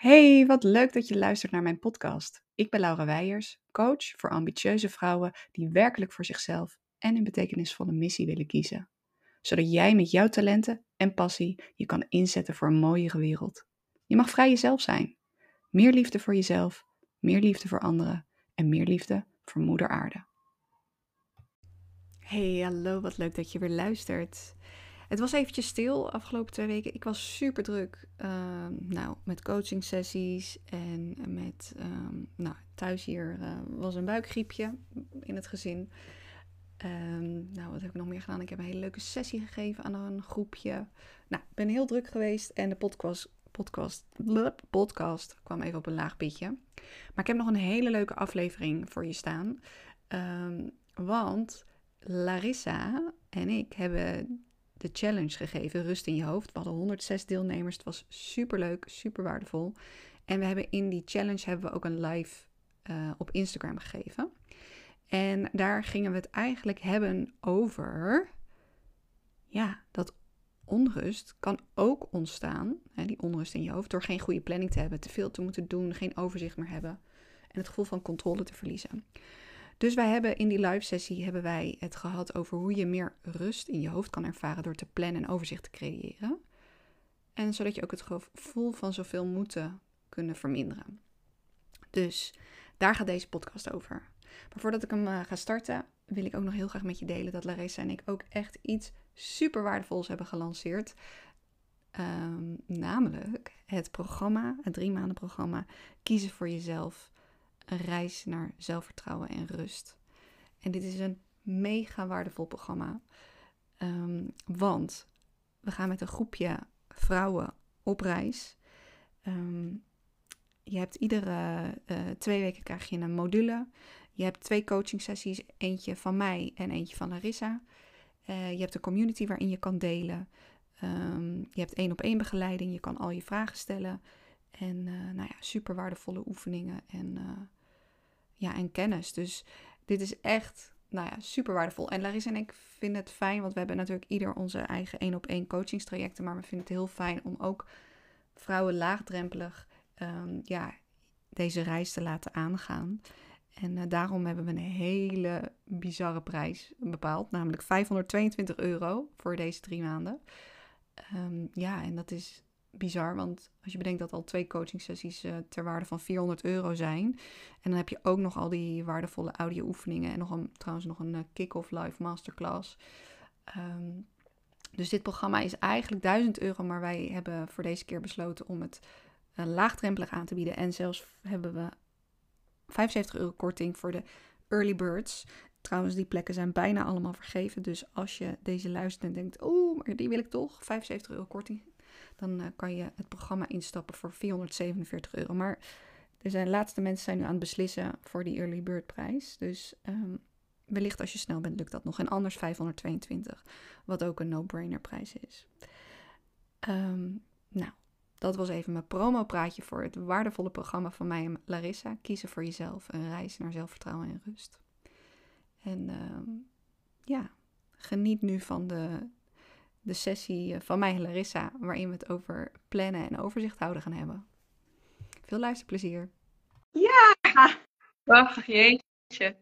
Hey, wat leuk dat je luistert naar mijn podcast. Ik ben Laura Weijers, coach voor ambitieuze vrouwen die werkelijk voor zichzelf en een betekenisvolle missie willen kiezen. Zodat jij met jouw talenten en passie je kan inzetten voor een mooiere wereld. Je mag vrij jezelf zijn. Meer liefde voor jezelf, meer liefde voor anderen en meer liefde voor Moeder Aarde. Hey, hallo, wat leuk dat je weer luistert. Het was eventjes stil afgelopen twee weken. Ik was super druk. Ehm, nou, met coaching sessies en met ehm, nou, thuis hier uh, was een buikgriepje in het gezin. Um, nou, wat heb ik nog meer gedaan? Ik heb een hele leuke sessie gegeven aan een groepje. Nou, ik ben heel druk geweest en de podcast, podcast, podcast kwam even op een laag pitje. Maar ik heb nog een hele leuke aflevering voor je staan. want Larissa en ik hebben de challenge gegeven, Rust in je hoofd. We hadden 106 deelnemers. Het was super leuk, super waardevol. En we hebben in die challenge hebben we ook een live uh, op Instagram gegeven. En daar gingen we het eigenlijk hebben over. Ja, dat onrust kan ook ontstaan. Hè, die onrust in je hoofd. Door geen goede planning te hebben, te veel te moeten doen, geen overzicht meer hebben. En het gevoel van controle te verliezen. Dus wij hebben in die live sessie hebben wij het gehad over hoe je meer rust in je hoofd kan ervaren door te plannen en overzicht te creëren. En zodat je ook het gevoel van zoveel moeten kunnen verminderen. Dus daar gaat deze podcast over. Maar voordat ik hem uh, ga starten, wil ik ook nog heel graag met je delen dat Larissa en ik ook echt iets super waardevols hebben gelanceerd. Um, namelijk het programma, het drie maanden programma Kiezen voor jezelf een reis naar zelfvertrouwen en rust. En dit is een mega waardevol programma. Ehm, want we gaan met een groepje vrouwen op reis. Ehm, je hebt iedere uh, twee weken krijg je een module. Je hebt twee coaching sessies, eentje van mij en eentje van Larissa. Uh, je hebt een community waarin je kan delen. Um, je hebt één op één begeleiding. Je kan al je vragen stellen. En uh, nou ja, super waardevolle oefeningen en ja, en kennis. Dus dit is echt nou ja, super waardevol. En Larissa en ik vinden het fijn, want we hebben natuurlijk ieder onze eigen één op één coachingstrajecten. Maar we vinden het heel fijn om ook vrouwen laagdrempelig um, ja, deze reis te laten aangaan. En uh, daarom hebben we een hele bizarre prijs bepaald, namelijk 522 euro voor deze drie maanden. Um, ja, en dat is bizar, want als je bedenkt dat al twee coaching sessies uh, ter waarde van 400 euro zijn. En dan heb je ook nog al die waardevolle audio oefeningen en nog een, trouwens nog een uh, kick-off live masterclass. Um, dus dit programma is eigenlijk 1000 euro, maar wij hebben voor deze keer besloten om het uh, laagdrempelig aan te bieden. En zelfs hebben we 75 euro korting voor de early birds. Trouwens, die plekken zijn bijna allemaal vergeven. Dus als je deze luistert en denkt, oh, maar die wil ik toch, 75 euro korting dan uh, kan je het programma instappen voor 447 euro. Maar er zijn, laatste mensen zijn nu aan het beslissen voor die early bird prijs. Dus um, wellicht als je snel bent lukt dat nog. En anders 522, wat ook een no-brainer prijs is. Um, nou, dat was even mijn promo-praatje voor het waardevolle programma van mij en Larissa. Kiezen voor jezelf, een reis naar zelfvertrouwen en rust. En um, ja, geniet nu van de de sessie eh, van mij en Larissa, waarin we het over plannen en overzicht houden gaan hebben. Veel luisterplezier. Ja! Wacht, jeetje.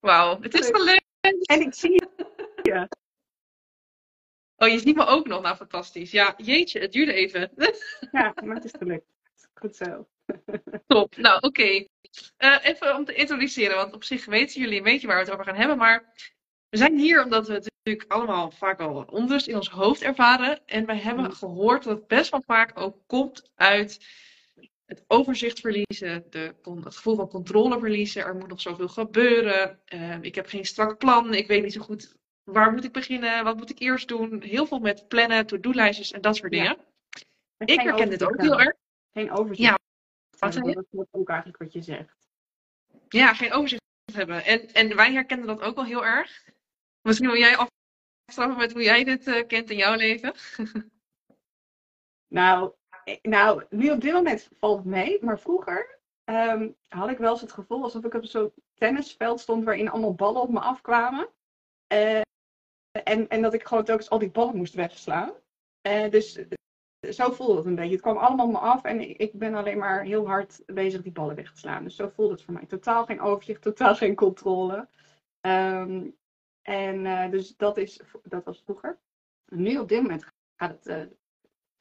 Wauw, het is wel leuk. En ik zie je. Oh, je ziet me ook nog. Nou, fantastisch. Ja, jeetje, het duurde even. Ja, maar het is gelukt. Goed zo. Top. Nou, oké. Uh, even om te introduceren, want op zich weten jullie een beetje waar we het over gaan hebben. Maar we zijn hier omdat we natuurlijk allemaal vaak al onrust in ons hoofd ervaren. En wij hebben mm. gehoord dat het best wel vaak ook komt uit het overzicht verliezen, de, het gevoel van controle verliezen. Er moet nog zoveel gebeuren. Uh, ik heb geen strak plan. Ik weet niet zo goed waar moet ik beginnen. Wat moet ik eerst doen? Heel veel met plannen, to-do-lijstjes en dat soort dingen. Ik herken dit ook heel erg. Geen overzicht. Ja. Wat dat is ook eigenlijk wat je zegt. Ja, geen overzicht hebben. En, en wij herkennen dat ook wel heel erg. Misschien wil jij afstraffen met hoe jij dit uh, kent in jouw leven? nou, nou, nu op dit moment valt het mee. Maar vroeger um, had ik wel eens het gevoel alsof ik op zo'n tennisveld stond waarin allemaal ballen op me afkwamen. Uh, en, en dat ik gewoon telkens al die ballen moest wegslaan. Uh, dus zo voelde het een beetje. Het kwam allemaal me af en ik, ben alleen maar heel hard bezig die ballen weg te slaan. Dus zo voelde het voor mij. Totaal geen overzicht, totaal geen controle. Ehm, en uh, dus dat, is, dat was vroeger. Nu op dit moment gaat het, uh,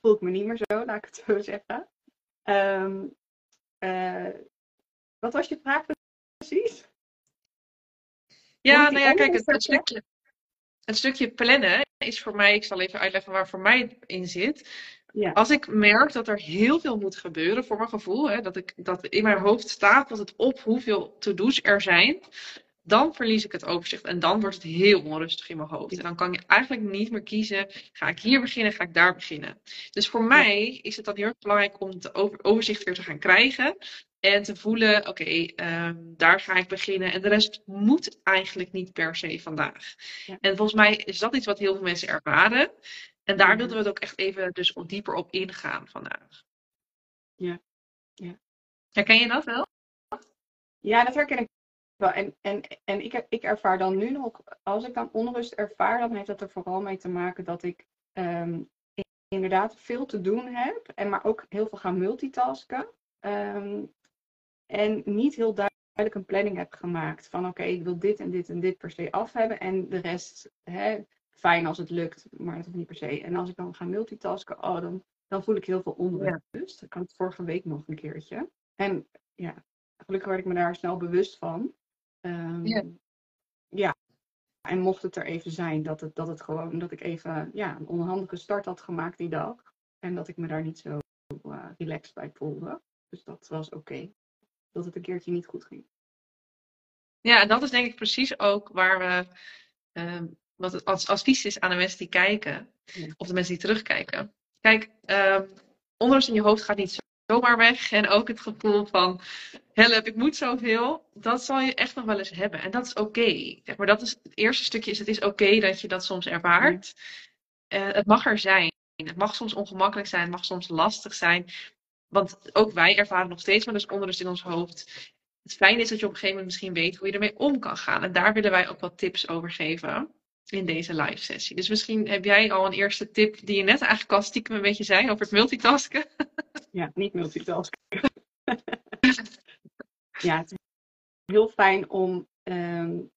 voel ik me niet meer zo, laat ik het zo zeggen. Um, uh, wat was je vraag precies? Ja, nou ja, kijk, het, het, stukje, het stukje plannen is voor mij, ik zal even uitleggen waar voor mij in zit. Ja. Als ik merk dat er heel veel moet gebeuren, voor mijn gevoel, hè, dat, ik, dat in mijn hoofd staat het op hoeveel to-do's er zijn, dan verlies ik het overzicht en dan wordt het heel onrustig in mijn hoofd. En dan kan je eigenlijk niet meer kiezen, ga ik hier beginnen, ga ik daar beginnen. Dus voor mij is het dan heel erg belangrijk om het overzicht weer te gaan krijgen. En te voelen, oké, ehm, daar ga ik beginnen. En de rest moet eigenlijk niet per se vandaag. Ja. En volgens mij is dat iets wat heel veel mensen ervaren. En daar wilden we het ook echt even dus dieper op ingaan vandaag. Ja. ja. Herken je dat wel? Ja, dat herken ik. En, en, en ik, ik ervaar dan nu nog, als ik dan onrust ervaar, dan heeft dat er vooral mee te maken dat ik um, inderdaad veel te doen heb. En maar ook heel veel gaan multitasken. Um, en niet heel duidelijk een planning heb gemaakt van oké, ik wil dit en dit en dit per se af hebben. En de rest, hè, fijn als het lukt, maar dat hoeft niet per se. En als ik dan ga multitasken, oh, dan, dan voel ik heel veel onrust. Dat kan het vorige week nog een keertje. En ja, gelukkig werd ik me daar snel bewust van. Um, ja. ja. En mocht het er even zijn dat het, dat het gewoon, dat ik even ja, een onhandige start had gemaakt die dag. En dat ik me daar niet zo uh, relaxed bij voelde. Dus dat was oké dat het een keertje niet goed ging. Ja, en dat is denk ik precies ook waar we, uh, wat het als advies is aan de mensen die kijken, of de mensen die terugkijken. Kijk, uh, onrust in je hoofd gaat niet zomaar weg. En ook het gevoel van, help, ik moet zoveel. Dat zal je echt nog wel eens hebben. En dat is oké. Okay. Maar dat is het eerste stukje is, het is oké dat je dat soms ervaart. Uh, het mag er zijn. Het mag soms ongemakkelijk zijn, het mag soms lastig zijn. Want ook wij ervaren nog steeds wel eens onrust in ons hoofd. Het fijne is dat je op een gegeven moment misschien weet hoe je ermee om kan gaan. En daar willen wij ook wat tips over geven in deze live sessie. Dus misschien heb jij al een eerste tip die je net eigenlijk al stiekem een beetje zei over het multitasken. Ja, niet multitasken. ja, het is heel fijn om. Um,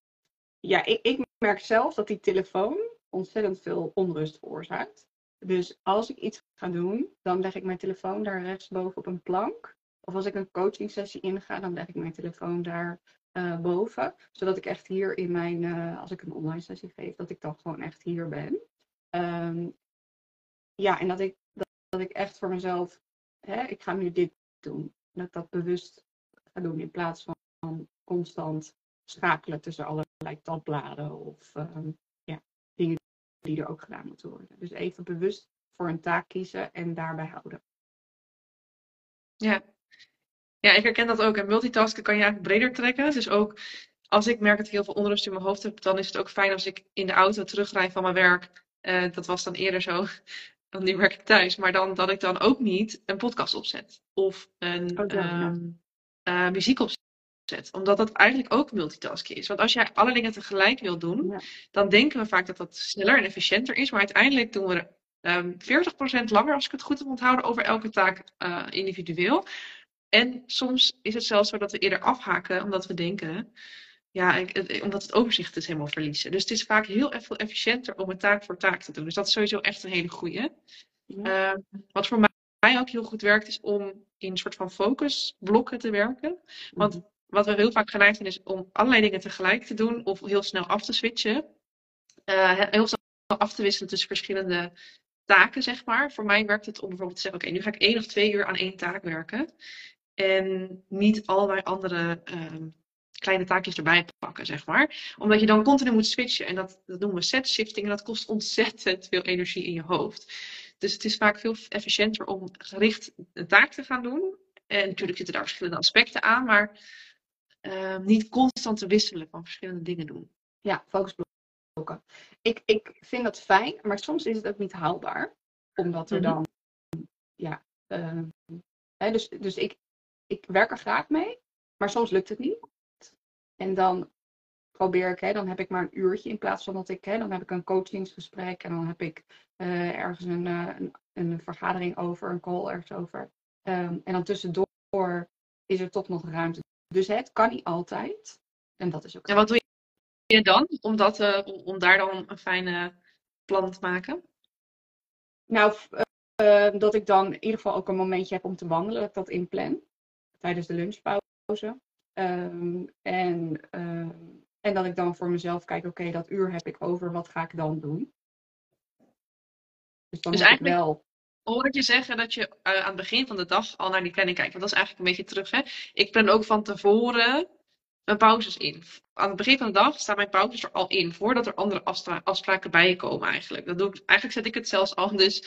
ja, ik, ik merk zelf dat die telefoon ontzettend veel onrust veroorzaakt. Dus als ik iets ga doen, dan leg ik mijn telefoon daar rechtsboven op een plank. Of als ik een coaching sessie inga, dan leg ik mijn telefoon daar uh, boven. Zodat ik echt hier in mijn, uh, als ik een online sessie geef, dat ik dan gewoon echt hier ben. Um, ja, en dat ik, dat, dat, ik echt voor mezelf, hè, ik ga nu dit doen. Dat ik dat bewust ga doen in plaats van constant schakelen tussen allerlei tabbladen of um, ja, dingen die er ook gedaan moeten worden. Dus even bewust voor een taak kiezen en daarbij houden. Ja. Ja, ik herken dat ook. En multitasken kan je eigenlijk breder trekken. Dus ook als ik merk dat ik heel veel onrust in mijn hoofd heb, dan is het ook fijn als ik in de auto terugrijd van mijn werk. Uh, dat was dan eerder zo. Want nu werk ik thuis. Maar dan dat ik dan ook niet een podcast opzet. Of een oh, ja, um, uh, muziek opzet omdat dat eigenlijk ook multitasking is. Want als jij alle dingen tegelijk wil doen, dan denken we vaak dat dat sneller en efficiënter is. Maar uiteindelijk doen we er um, ehm, 40% langer, als ik het goed heb onthouden, over elke taak uh, individueel. En soms is het zelfs zo dat we eerder afhaken, omdat we denken, ja, ik, omdat het overzicht dus helemaal verliezen. Dus het is vaak heel veel efficiënter om een taak voor taak te doen. Dus dat is sowieso echt een hele goede. Ja. Uh, wat voor mij ook heel goed werkt, is om in een soort van focusblokken te werken. Want mhm wat we heel vaak geneigd zijn, is om allerlei dingen tegelijk te doen of heel snel af te switchen. Uh, heel snel af te wisselen tussen verschillende taken, zeg maar. Voor mij werkt het om bijvoorbeeld te zeggen: Oké, nu ga ik één of twee uur aan één taak werken. En niet allerlei andere uh, kleine taakjes erbij pakken, zeg maar. Omdat je dan continu moet switchen. En dat, dat noemen we set shifting. En dat kost ontzettend veel energie in je hoofd. Dus het is vaak veel efficiënter om gericht een taak te gaan doen. En natuurlijk zitten daar verschillende aspecten aan, maar uh, niet constant te wisselen van verschillende dingen doen. Ja, focusblokken. Ik, ik vind dat fijn, maar soms is het ook niet haalbaar. Omdat er mhm. dan, ja, uh, hè, dus, dus ik, ik werk er graag mee, maar soms lukt het niet. En dan probeer ik, hè, dan heb ik maar een uurtje in plaats van dat ik, hè, dan heb ik een coachingsgesprek en dan heb ik uh, ergens een, uh, een, een vergadering over, een call ergens over. Ehm, en dan tussendoor is er toch nog ruimte. Dus het kan niet altijd. En dat is ook. En wat doe je dan om, dat, uh, om daar dan een fijne plan te maken? Nou, dat ik dan in ieder geval ook een momentje heb om te wandelen, dat ik dat inplan tijdens de lunchpauze. Um, en, uh, en dat ik dan voor mezelf kijk, oké, okay, dat uur heb ik over, wat ga ik dan doen? Dus dan dus eigenlijk ik wel... hoor ik je zeggen dat je uh, aan het begin van de dag al naar die planning kijkt. Want dat is eigenlijk een beetje terug. Hè? Ik plan ook van tevoren mijn pauzes in. Aan het begin van de dag staan mijn pauzes er al in, voordat er andere afspraken bij je komen eigenlijk. Dat doe ik, eigenlijk zet ik het zelfs al. Dus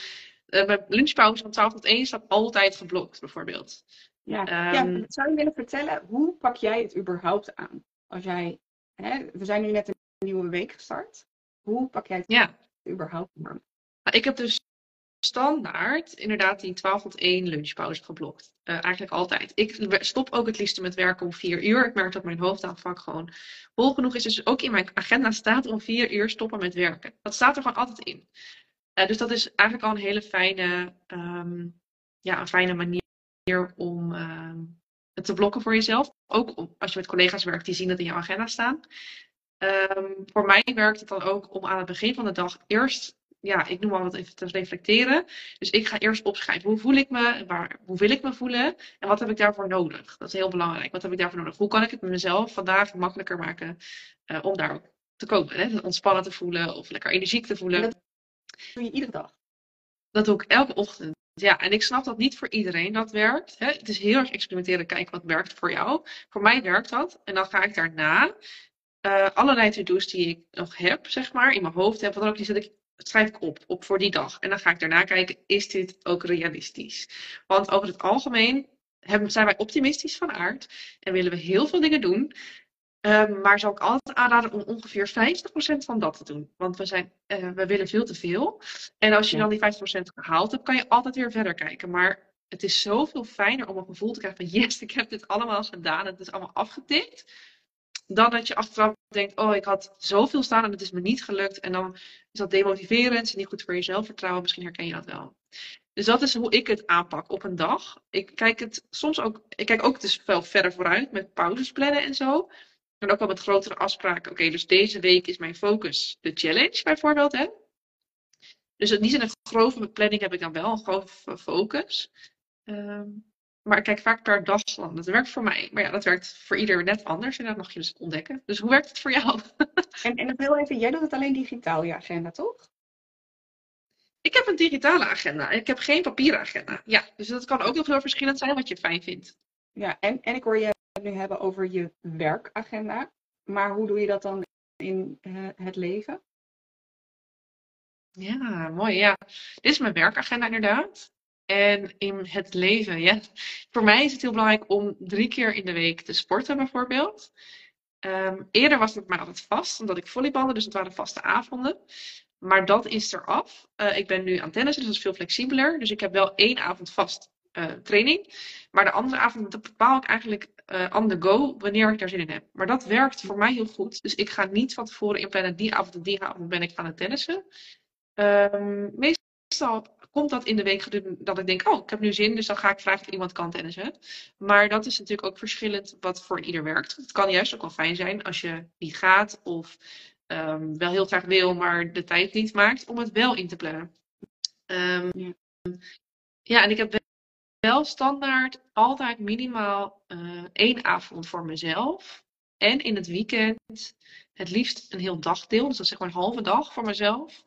uh, mijn lunchpauze van 12 tot 1 staat altijd geblokt, bijvoorbeeld. Ja, um, ja, zou je willen vertellen, hoe pak jij het überhaupt aan? Als jij, hè, we zijn nu net een nieuwe week gestart. Hoe pak jij het ja. überhaupt aan? Nou, ik heb dus standaard inderdaad die 12 tot 1 lunchpauze geblokt. Uh, eigenlijk altijd. Ik stop ook het liefst met werken om 4 uur. Ik merk dat mijn hoofdaanvak gewoon vol genoeg is. Dus ook in mijn agenda staat om 4 uur stoppen met werken. Dat staat er gewoon altijd in. Uh, dus dat is eigenlijk al een hele fijne, um, ja, een fijne manier om het te blokken voor jezelf. Ook als je met collega's werkt die zien dat in jouw agenda staan. Um, voor mij werkt het dan ook om aan het begin van de dag eerst, ja, ik noem maar wat even te reflecteren. Dus ik ga eerst opschrijven, hoe voel ik me, waar, hoe wil ik me voelen en wat heb ik daarvoor nodig? Dat is heel belangrijk. Wat heb ik daarvoor nodig? Hoe kan ik het met mezelf vandaag makkelijker maken uh, om daar ook te komen? Hè? Ontspannen te voelen of lekker energiek te voelen. Dat doe je iedere dag? Dat doe ik elke ochtend. Ja, en ik snap dat niet voor iedereen dat werkt. Hè? Het is heel erg experimenteren, kijken wat werkt voor jou. Voor mij werkt dat. En dan ga ik daarna uh, allerlei to-do's die ik nog heb, zeg maar, in mijn hoofd heb, wat dan ook, die ik, schrijf ik op, op voor die dag. En dan ga ik daarna kijken, is dit ook realistisch? Want over het algemeen hebben, zijn wij optimistisch van aard en willen we heel veel dingen doen. Um, maar zou ik altijd aanraden om ongeveer 50% van dat te doen. Want we, zijn, uh, we willen veel te veel. En als je dan die 50% gehaald hebt, kan je altijd weer verder kijken. Maar het is zoveel fijner om een gevoel te krijgen van yes, ik heb dit allemaal gedaan. Het is allemaal afgetikt. Dan dat je achteraf denkt, oh, ik had zoveel staan en het is me niet gelukt. En dan is dat demotiverend, is niet goed voor je zelfvertrouwen. Misschien herken je dat wel. Dus dat is hoe ik het aanpak op een dag. Ik kijk het soms ook, ik kijk ook dus veel verder vooruit met pauzes plannen en zo. En ook wel met grotere afspraken. Oké, dus deze week is mijn focus de challenge bijvoorbeeld. Hè? Dus niet in een grove planning heb ik dan wel een grove focus. Um, maar ik kijk vaak per dag dan. Dat werkt voor mij. Maar ja, dat werkt voor ieder net anders. En dat mag je dus ontdekken. Dus hoe werkt het voor jou? en, en heel even, jij doet het alleen digitaal, je agenda, toch? Ik heb een digitale agenda. Ik heb geen papieren agenda. Ja, dus dat kan ook nog heel verschillend zijn wat je fijn vindt. Ja, en, en ik hoor je nu hebben over je werkagenda. Maar hoe doe je dat dan in uh, het leven? Ja, mooi. Ja, dit is mijn werkagenda inderdaad. En in het leven, ja. Voor mij is het heel belangrijk om drie keer in de week te sporten, bijvoorbeeld. Um, eerder was het maar altijd vast, omdat ik volleybalde, dus het waren vaste avonden. Maar dat is eraf. Uh, ik ben nu aan tennissen, dus dat is veel flexibeler. Dus ik heb wel één avond vast uh, training. Maar de andere avond bepaal ik eigenlijk uh, on the go wanneer ik daar zin in heb. Maar dat werkt voor mij heel goed. Dus ik ga niet van tevoren inplannen, die avond en die avond ben ik aan het tennissen. Um, meestal komt dat in de week dat ik denk, oh, ik heb nu zin, dus dan ga ik vragen of iemand kan tennissen. Maar dat is natuurlijk ook verschillend wat voor ieder werkt. Het kan juist ook wel fijn zijn als je niet gaat of um, wel heel graag wil, maar de tijd niet maakt om het wel in te plannen. Um, ja. ja, en ik heb wel standaard altijd minimaal uh, één avond voor mezelf. En in het weekend het liefst een heel dagdeel. Dus dat is zeg maar een halve dag voor mezelf.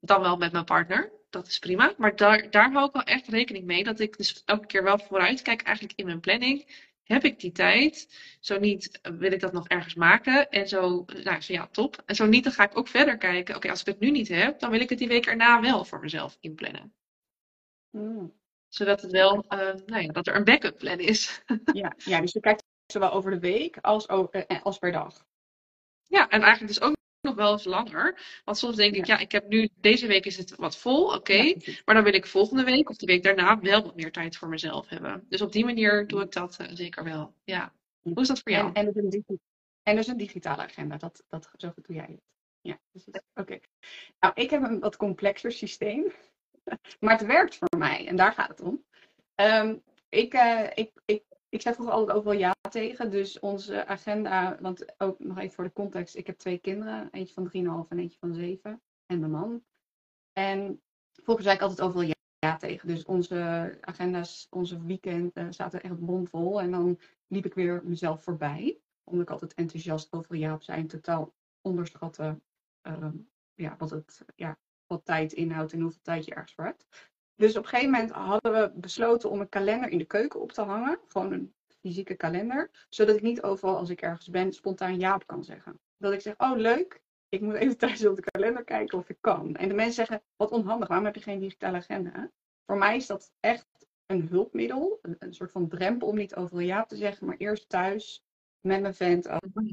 Dan wel met mijn partner. Dat is prima. Maar daar, daar hou ik wel echt rekening mee. Dat ik dus elke keer wel vooruit kijk eigenlijk in mijn planning. Heb ik die tijd? Zo niet, wil ik dat nog ergens maken? En zo, nou, zo ja, top. En zo niet, dan ga ik ook verder kijken. Oké, als ik het nu niet heb, dan wil ik het die week erna wel voor mezelf inplannen. Mm zodat het wel, uh, nou ja, dat er een backup plan is. ja, ja, dus je kijkt zowel over de week als, uh, als per dag. Ja, en eigenlijk dus ook nog wel eens langer. Want soms denk ik, ja, ik heb nu, deze week is het wat vol, oké. Okay, ja, maar dan wil ik volgende week of de week daarna wel wat meer tijd voor mezelf hebben. Dus op die manier doe ik dat uh, zeker wel. Ja. Hoe is dat voor jou? En, en, dus, een, en dus een digitale agenda, dat, dat, zo doe jij het. Ja, oké. Okay. Nou, ik heb een wat complexer systeem. maar het werkt voor mij en daar gaat het om. Ehm, ik, uh, ik, ik, ik zei vroeger altijd wel ja tegen. Dus onze agenda, want ook nog even voor de context. Ik heb twee kinderen. Eentje van 3,5 en eentje van 7. En mijn man. En vroeger zei ik altijd overal ja, tegen. Dus onze agenda's, onze weekend uh, zaten echt bomvol. En dan liep ik weer mezelf voorbij. Omdat ik altijd enthousiast over ja op zijn. Totaal onderschatten uh, ja, wat, het, ja, wat tijd inhoudt en hoeveel tijd je ergens voor hebt. Dus op een gegeven moment hadden we besloten om een kalender in de keuken op te hangen. Gewoon een fysieke kalender. Zodat ik niet overal als ik ergens ben spontaan ja op kan zeggen. Dat ik zeg, oh leuk, ik moet even thuis op de kalender kijken of ik kan. En de mensen zeggen, wat onhandig, waarom heb je geen digitale agenda? Voor mij is dat echt een hulpmiddel. Een, soort van drempel om niet overal ja te zeggen. Maar eerst thuis met mijn vent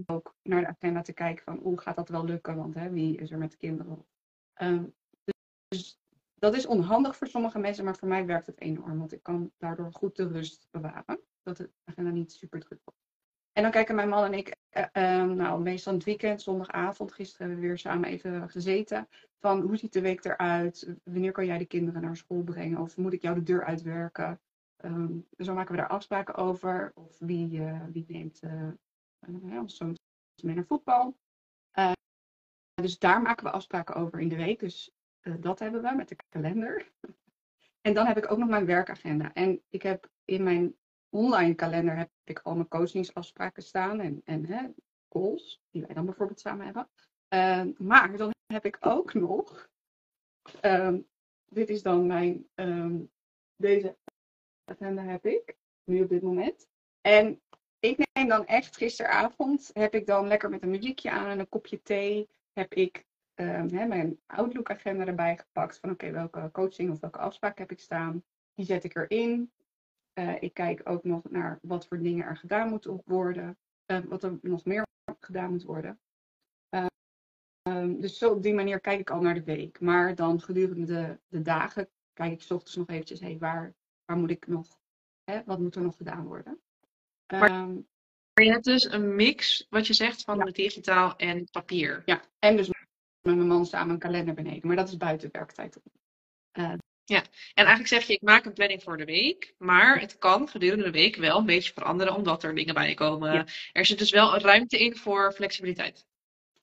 ook, naar de agenda te kijken van hoe gaat dat wel lukken? Want hè, wie is er met de kinderen? Um, dus dat is onhandig voor sommige mensen, maar voor mij werkt het enorm. Want ik kan daardoor goed de rust bewaren. Dat de agenda niet super druk wordt. En dan kijken mijn man en ik, uh, uh, nou, meestal het weekend, zondagavond. Gisteren hebben we weer samen even gezeten. Van hoe ziet de week eruit? Wanneer kan jij de kinderen naar school brengen? Of moet ik jou de deur uitwerken? Um, zo maken we daar afspraken over. Of wie, uh, wie neemt ons zo'n mee naar voetbal. dus daar maken we afspraken over in de week. Dus dat hebben we met de kalender. en dan heb ik ook nog mijn werkagenda. En ik heb in mijn online kalender heb ik al mijn coachingsafspraken staan en, en hè, calls, die wij dan bijvoorbeeld samen hebben. Uh, maar dan heb ik ook nog, um, dit is dan mijn, um, deze agenda heb ik, nu op dit moment. En ik neem dan echt gisteravond, heb ik dan lekker met een muziekje aan en een kopje thee, heb ik um, hè, mijn Outlook-agenda erbij gepakt. Van oké, okay, welke coaching of welke afspraak heb ik staan. Die zet ik erin. Uh, ik kijk ook nog naar wat voor dingen er gedaan moeten worden. Uh, wat er nog meer gedaan moet worden. Uh, um, dus zo op die manier kijk ik al naar de week. Maar dan gedurende de, de dagen kijk ik s ochtends nog eventjes. Hey, waar, waar moet ik nog? Hè, wat moet er nog gedaan worden? Maar, um, maar je hebt dus een mix, wat je zegt, van ja. digitaal en papier. Ja, en dus met mijn man samen een kalender beneden. Maar dat is buiten werktijd. Uh, ja, en eigenlijk zeg je, ik maak een planning voor de week, maar het kan gedurende de week wel een beetje veranderen omdat er dingen bij komen. Ja. Er zit dus wel een ruimte in voor flexibiliteit.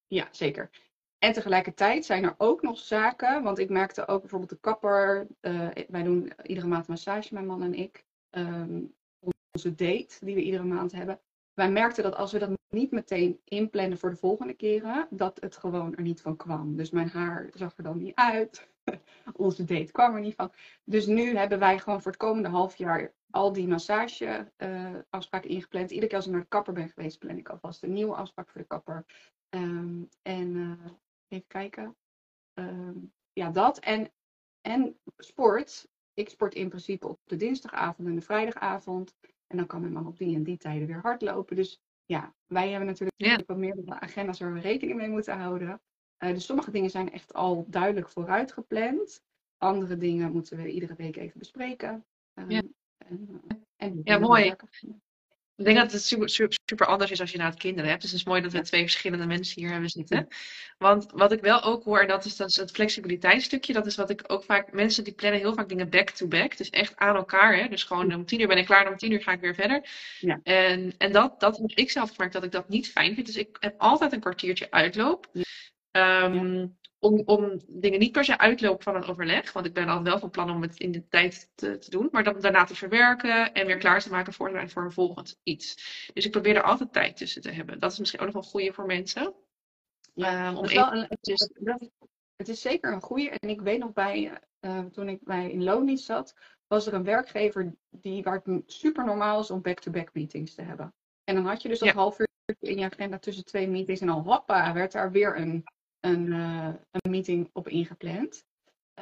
Ja, zeker. En tegelijkertijd zijn er ook nog zaken, want ik merkte ook bijvoorbeeld de kapper, uh, wij doen iedere maand massage, mijn man en ik. Um, onze date die we iedere maand hebben wij merkten dat als we dat niet meteen inplannen voor de volgende keren, dat het gewoon er niet van kwam. Dus mijn haar zag er dan niet uit. Onze date kwam er niet van. Dus nu hebben wij gewoon voor het komende half jaar al die massageafspraken uh, ingepland. Iedere keer als ik naar de kapper ben geweest, plan ik alvast een nieuwe afspraak voor de kapper. Um, en uh, even kijken. Um, ja, dat. En, en sport. Ik sport in principe op de dinsdagavond en de vrijdagavond. En dan kan mijn man op die en die tijden weer hardlopen. Dus ja, wij hebben natuurlijk ja. wat meer agenda's waar we rekening mee moeten houden. Uh, dus sommige dingen zijn echt al duidelijk vooruit gepland. Andere dingen moeten we iedere week even bespreken. Um, ja. En, en ja, mooi. Ik denk dat het super, super, super, anders is als je nou het kinderen hebt. Dus het is mooi dat we twee verschillende mensen hier hebben zitten. Want wat ik wel ook hoor, en dat is, dat is het flexibiliteitsstukje. Dat is wat ik ook vaak, mensen die plannen heel vaak dingen back-to-back. -back, dus echt aan elkaar. Hè? Dus gewoon om tien uur ben ik klaar, om tien uur ga ik weer verder. Ja. En, en dat, dat heb ik zelf gemerkt dat ik dat niet fijn vind. Dus ik heb altijd een kwartiertje uitloop. Ja. Um, om, om dingen niet per se uitlopen van een overleg. Want ik ben altijd wel van plan om het in de tijd te, te doen. Maar dan daarna te verwerken en weer klaar te maken voor, voor een volgend iets. Dus ik probeer er altijd tijd tussen te hebben. Dat is misschien ook nog wel een goede voor mensen. Ja, um, om even, een, het, is, dat, het is zeker een goede. En ik weet nog bij, uh, toen ik bij in loondienst zat, was er een werkgever die, waar het super normaal is om back-to-back -back meetings te hebben. En dan had je dus een ja. half uur in je agenda tussen twee meetings. En dan hoppa, werd daar weer een een, uh, een meeting op ingepland.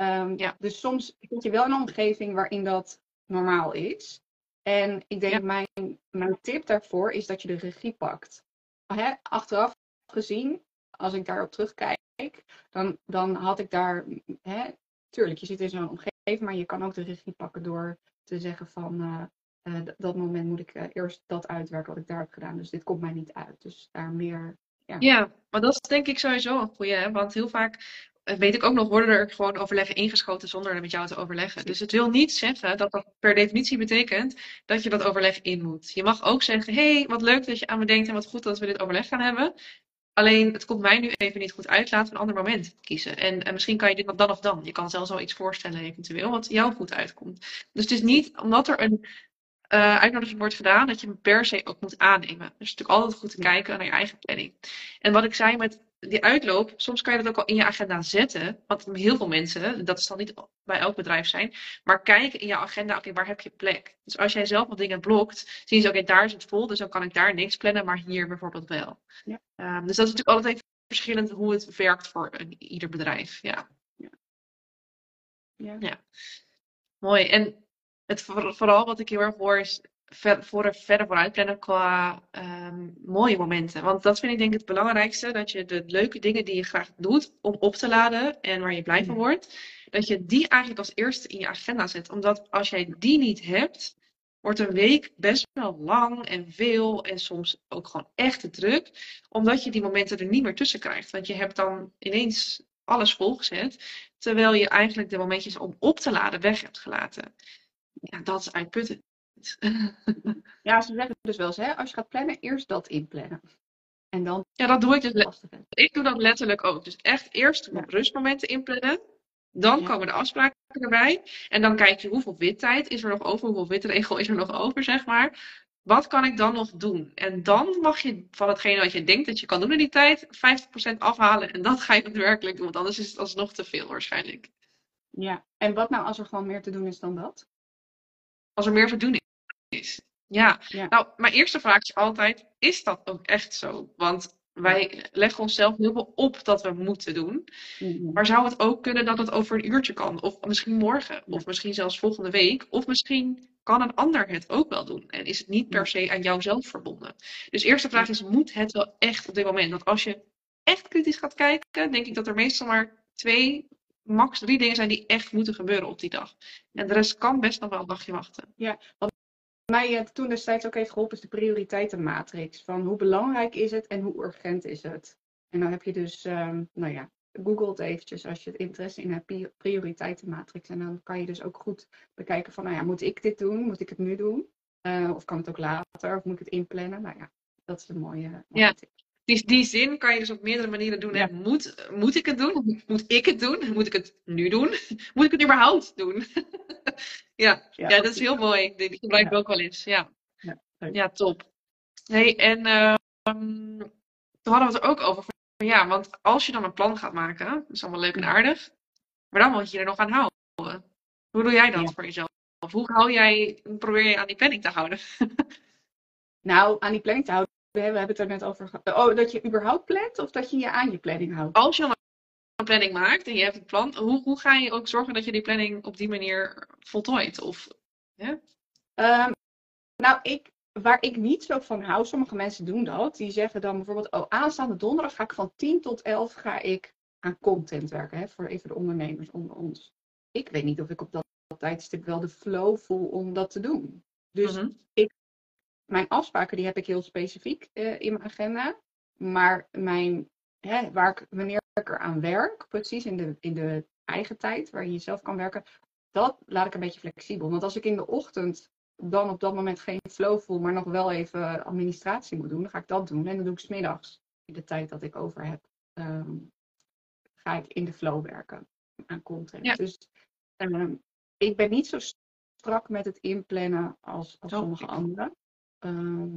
Um, ja. Dus soms zit je wel in een omgeving waarin dat normaal is. En ik denk, ja. mijn, mijn tip daarvoor is dat je de regie pakt. Hè? Achteraf gezien, als ik daarop terugkijk, dan, dan had ik daar. Hè, tuurlijk, je zit in zo'n omgeving, maar je kan ook de regie pakken door te zeggen van. Uh, uh, dat moment moet ik uh, eerst dat uitwerken wat ik daar heb gedaan. Dus dit komt mij niet uit. Dus daar meer ja. maar dat is denk ik sowieso een goede. Hè? Want heel vaak weet ik ook nog, worden er gewoon overleggen ingeschoten zonder met jou te overleggen. Dus het wil niet zeggen dat dat per definitie betekent dat je dat overleg in moet. Je mag ook zeggen, hey, wat leuk dat je aan me denkt en wat goed dat we dit overleg gaan hebben. Alleen, het komt mij nu even niet goed uit. Laten we een ander moment kiezen. En, en misschien kan je dit dan of dan. Je kan zelfs wel iets voorstellen eventueel wat jou goed uitkomt. Dus het is niet omdat er een uh, uitnodiging wordt gedaan, dat je hem per se ook moet aannemen. Dus natuurlijk altijd goed te kijken naar je eigen planning. En wat ik zei met die uitloop, soms kan je dat ook al in je agenda zetten. Want heel veel mensen, dat zal niet bij elk bedrijf zijn, maar kijken in je agenda, oké, waar heb je plek? Dus als jij zelf wat dingen blokt, zien ze, oké, daar is het vol, dus dan kan ik daar niks plannen, maar hier bijvoorbeeld wel. Ja. Um, dus dat is natuurlijk altijd even verschillend hoe het werkt voor een, ieder bedrijf. Ja. Ja. ja. ja. Mooi. En het vooral wat ik heel erg hoor is ver, voor, verder vooruit plannen qua um, mooie momenten. Want dat vind ik denk ik het belangrijkste. Dat je de leuke dingen die je graag doet om op te laden en waar je blij van wordt. Dat je die eigenlijk als eerste in je agenda zet. Omdat als jij die niet hebt, wordt een week best wel lang en veel en soms ook gewoon echt te druk. Omdat je die momenten er niet meer tussen krijgt. Want je hebt dan ineens alles volgezet. Terwijl je eigenlijk de momentjes om op te laden weg hebt gelaten. Ja, dat is uitputtend. Ja, ze zeggen dus wel eens, hè, als je gaat plannen, eerst dat inplannen. En dan... Ja, dat doe ik dus. Ik doe dat letterlijk ook. Dus echt eerst ja. rustmomenten inplannen. Dan komen de afspraken erbij. En dan kijk je hoeveel wittijd is er nog over, hoeveel witregel is er nog over, zeg maar. Wat kan ik dan nog doen? En dan mag je van hetgene wat je denkt dat je kan doen in die tijd, 50% afhalen. En dat ga je daadwerkelijk doen, want anders is het alsnog te veel waarschijnlijk. Ja, en wat nou als er gewoon meer te doen is dan dat? Als er meer doen is. Ja. nou, mijn eerste vraag is altijd: is dat ook echt zo? Want wij leggen onszelf heel veel op dat we moeten doen. Mhm. Maar zou het ook kunnen dat het over een uurtje kan? Of misschien morgen, of misschien zelfs volgende week. Of misschien kan een ander het ook wel doen. En is het niet per se aan jouzelf verbonden. Dus de eerste vraag is: moet het wel echt op dit moment? Want als je echt kritisch gaat kijken, denk ik dat er meestal maar twee, max drie dingen zijn die echt moeten gebeuren op die dag. En de rest kan best nog wel een dagje wachten. Ja, want mij uh, toen destijds ook heeft geholpen is de prioriteitenmatrix. Van hoe belangrijk is het en hoe urgent is het? En dan heb je dus, um, nou ja, google het eventjes als je het interesse in hebt, prioriteitenmatrix. En dan kan je dus ook goed bekijken van, nou ja, moet ik dit doen? Moet ik het nu doen? Uh, of kan het ook later? Of moet ik het inplannen? Nou ja, dat is een mooie, mooie ja. Tip. Die, die zin kan je dus op meerdere manieren doen. Ja. Moet, moet ik het doen? Moet ik het doen? Moet ik het nu doen? Moet ik het überhaupt doen? ja. Ja, ja, dat is heel mooi. Die, gebruik ik ook wel eens. Ja, ja, top. Hey, en uh, toen hadden we het er ook over. Van, ja, want als je dan een plan gaat maken, dat is allemaal leuk en aardig. Maar dan moet je er nog aan houden. Hoe doe jij dat voor jezelf? Of hoe hou jij, probeer je aan die planning te houden? nou, aan die planning te houden we hebben het er net over gehad. Oh, dat je überhaupt plant of dat je je aan je planning houdt? Als je een planning maakt en je hebt een plan, hoe, hoe ga je ook zorgen dat je die planning op die manier voltooit? Of, um, nou, ik, waar ik niet zo van hou, sommige mensen doen dat. Die zeggen dan bijvoorbeeld, oh, aanstaande donderdag ga ik van 10 tot 11 ga ik aan content werken. Hè, voor even de ondernemers onder ons. Ik weet niet of ik op dat, tijdstip wel de flow voel om dat te doen. Dus mhm. ik mijn afspraken die heb ik heel specifiek uh, in mijn agenda. Maar mijn, hè, waar ik, wanneer ik er aan werk, precies in de, in de eigen tijd, waar je zelf kan werken, dat laat ik een beetje flexibel. Want als ik in de ochtend dan op dat moment geen flow voel, maar nog wel even administratie moet doen, dan ga ik dat doen. En dan doe ik smiddags, in de tijd dat ik over heb, um, ga ik in de flow werken aan content. Dus um, ik ben niet zo strak met het inplannen als, als sommige anderen. Ehm,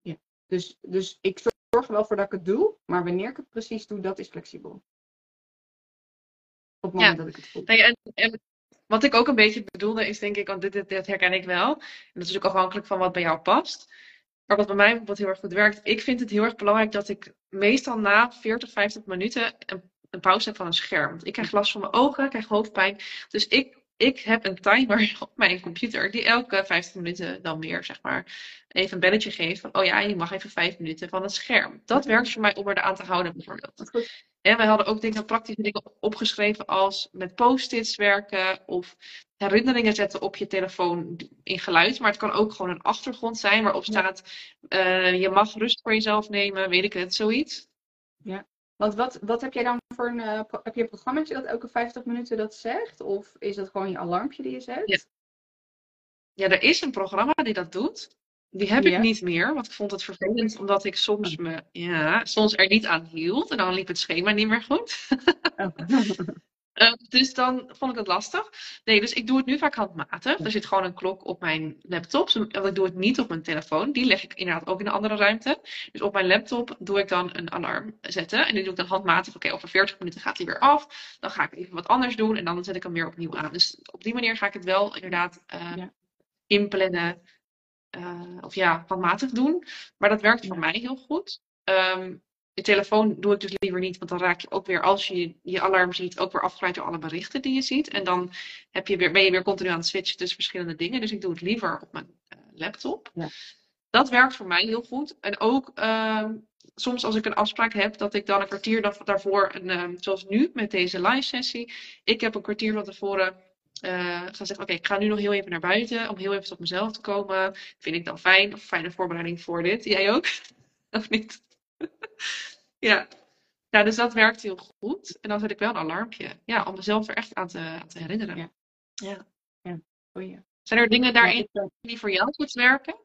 ja. dus, dus ik zorg er wel voor dat ik het doe, maar wanneer ik het precies doe, dat is flexibel. Op het moment dat ik het voel. Nee, en, en, wat ik ook een beetje bedoelde is, denk ik, want dit, dit, herken ik wel. En dat is ook afhankelijk van wat bij jou past. Maar wat bij mij wat heel erg goed werkt, ik vind het heel erg belangrijk dat ik meestal na 40, 50 minuten een, een pauze heb van een scherm. Want ik krijg last van mijn ogen, ik krijg hoofdpijn. Dus ik ik heb een timer op mijn computer die elke 15 minuten dan weer, zeg maar, even een belletje geeft van, oh ja, je mag even 5 minuten van het scherm. Dat werkt voor mij om er aan te houden, bijvoorbeeld. En wij hadden ook dingen, praktische dingen opgeschreven als met post-its werken of herinneringen zetten op je telefoon in geluid. Maar het kan ook gewoon een achtergrond zijn waarop staat, uh, je mag rust voor jezelf nemen, weet ik het, zoiets. Ja. Want wat, wat heb jij dan voor een, uh, heb je een programmaatje dat elke 50 minuten dat zegt? Of is dat gewoon je alarmpje die je zet? Ja, ja er is een programma die dat doet. Die heb Ja. ik niet meer, want ik vond het vervelend omdat ik soms, me, ja, soms er niet aan hield. En dan liep het schema niet meer goed. Eh, dus dan vond ik het lastig. Nee, dus ik doe het nu vaak handmatig. Er zit gewoon een klok op mijn laptop. Want ik doe het niet op mijn telefoon. Die leg ik inderdaad ook in een andere ruimte. Dus op mijn laptop doe ik dan een alarm zetten. En die doe ik dan handmatig. Oké, over 40 minuten gaat hij weer af. Dan ga ik even wat anders doen. En dan zet ik hem weer opnieuw aan. Dus op die manier ga ik het wel inderdaad eh, Ja. inplannen. eh, of ja, handmatig doen. Maar dat werkt voor mij heel goed. Ehm, de telefoon doe ik dus liever niet, want dan raak je ook weer, als je je alarm ziet, ook weer afgeleid door alle berichten die je ziet. En dan heb je weer, ben je weer continu aan het switchen tussen verschillende dingen. Dus ik doe het liever op mijn eh, laptop. Ja. Dat werkt voor mij heel goed. En ook ehm, soms als ik een afspraak heb, dat ik dan een kwartier da- daarvoor, een, ehm, zoals nu met deze live sessie, ik heb een kwartier van tevoren eh gaan zeggen, oké, ik ga nu nog heel even naar buiten om heel even tot mezelf te komen. Vind ik dan fijn, of fijne voorbereiding voor dit. Jij ook? of niet? ja. ja, dus dat werkt heel goed. En dan zet ik wel een alarmpje. Ja, om mezelf er echt aan te, aan te herinneren. Ja. Ja. Zijn er dingen daarin eh, die voor jou goed werken?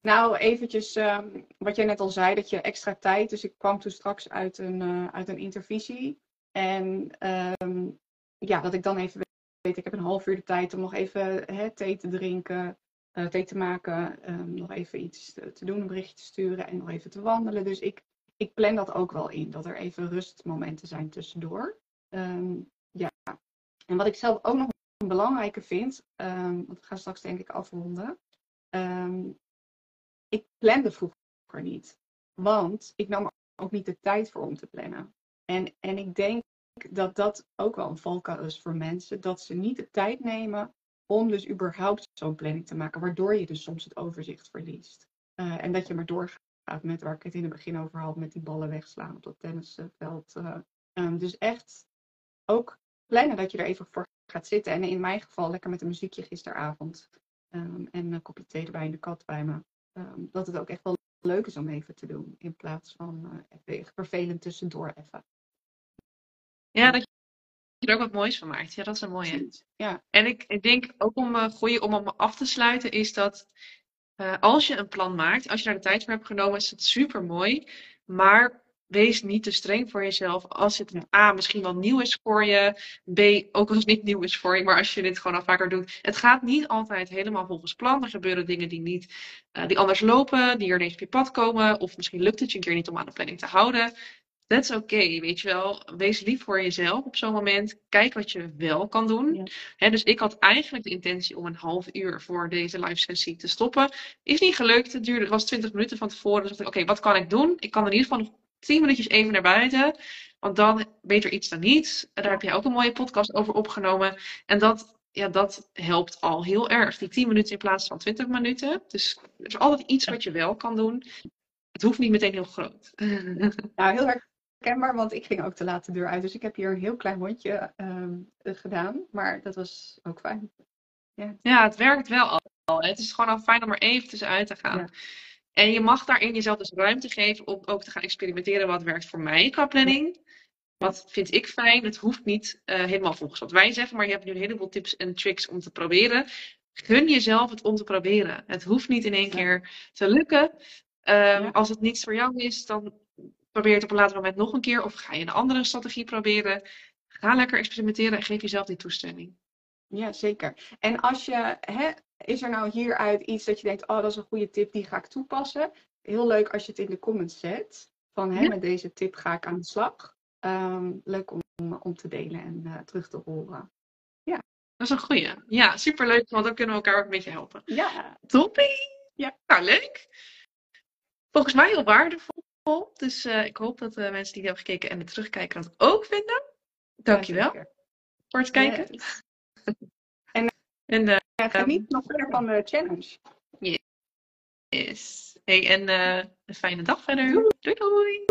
Nou, eventjes ehm, wat jij net al zei, dat je extra tijd. Dus ik kwam toen straks uit een, eh, uit een intervisie. En ehm, ja, dat ik dan even weet, ik heb een half uur de tijd om nog even hè, thee te drinken, thee te maken, ehm, nog even iets te, doen, een berichtje te sturen en nog even te wandelen. Dus ik, ik plan dat ook wel in, dat er even rustmomenten zijn tussendoor. Ehm, ja. En wat ik zelf ook nog een belangrijke vind, ehm, want we gaan straks denk ik afronden. Ik plande vroeger niet. Want ik nam er ook niet de tijd voor om te plannen. En, en ik denk dat dat ook wel een valkuil is voor mensen. Dat ze niet de tijd nemen om dus überhaupt zo'n planning te maken. Waardoor je dus soms het overzicht verliest. Eh, en dat je maar doorgaat met waar ik het in het begin over had. Met die ballen wegslaan op dat tennisveld. eh. Ehm, dus echt ook plannen dat je er even voor gaat zitten. En in mijn geval lekker met een muziekje gisteravond. Ehm, en een kopje thee erbij en de kat bij me. Ehm, dat het ook echt wel leuk is om even te doen. In plaats van even vervelend tussendoor even. Ja, dat je er ook wat moois van maakt. Ja, dat is een mooie. Ja, En ik, ik denk ook om een goede om hem af te sluiten, is dat eh, als je een plan maakt, als je daar de tijd voor hebt genomen, is het super mooi. Maar wees niet te streng voor jezelf. Als het A misschien wel nieuw is voor je, B ook als het niet nieuw is voor je, maar als je dit gewoon al vaker doet. Het gaat niet altijd helemaal volgens plan. Er gebeuren dingen die niet, eh, die anders lopen, die er ineens op je pad komen. Of misschien lukt het je een keer niet om aan de planning te houden. That's okay, weet je wel. Wees lief voor jezelf op zo'n moment. Kijk wat je wel kan doen. Ja. Dus ik had eigenlijk de intentie om een half uur voor deze live sessie te stoppen. Is niet gelukt. Het duurde, het was 20 minuten van tevoren. Dus dacht ik, oké, wat kan ik doen? Ik kan in ieder geval nog 10 minuutjes even naar buiten. Want dan beter iets dan niets. Daar heb jij ook een mooie podcast over opgenomen. En dat, ja, dat helpt al heel erg. Die 10 minuten in plaats van 20 minuten. Dus er is altijd iets wat je wel kan doen. Het hoeft niet meteen heel groot. nou heel herkenbaar, want ik ging ook de late deur uit. Dus ik heb hier een heel klein rondje ehm, eh, gedaan. Maar dat was ook fijn. Ja, het werkt wel al. Het is gewoon al fijn om er even tussenuit te gaan. Ja. En je mag daarin jezelf dus ruimte geven om ook te gaan experimenteren wat werkt voor mij qua planning. Wat vind ik fijn? Het hoeft niet eh, helemaal volgens wat wij zeggen, maar je hebt nu een heleboel tips en tricks om te proberen. Gun jezelf het om te proberen. Het hoeft niet in één keer te lukken. Ehm, Ja. Als het niets voor jou is, dan probeer het op een later moment nog een keer of ga je een andere strategie proberen. Ga lekker experimenteren en geef jezelf die toestemming. Ja, zeker. En als je, hè, is er nou hieruit iets dat je denkt, oh, dat is een goede tip, die ga ik toepassen. Heel leuk als je het in de comments zet. Van, hè, Ja. met deze tip ga ik aan de slag. Ehm, leuk om, om te delen en eh, terug te horen. Dat is een goeie. Ja, superleuk, want dan kunnen we elkaar ook een beetje helpen. Ja, Toppie! Ja. Nou, leuk. Volgens mij heel waardevol. Dus eh, ik hoop dat de mensen die hebben gekeken en het terugkijken dat ook vinden. Dankjewel zeker. voor het kijken. Yes. En eh, Ja, geniet nog verder van de challenge. yes. hey, en eh, een fijne dag verder. doei. doei.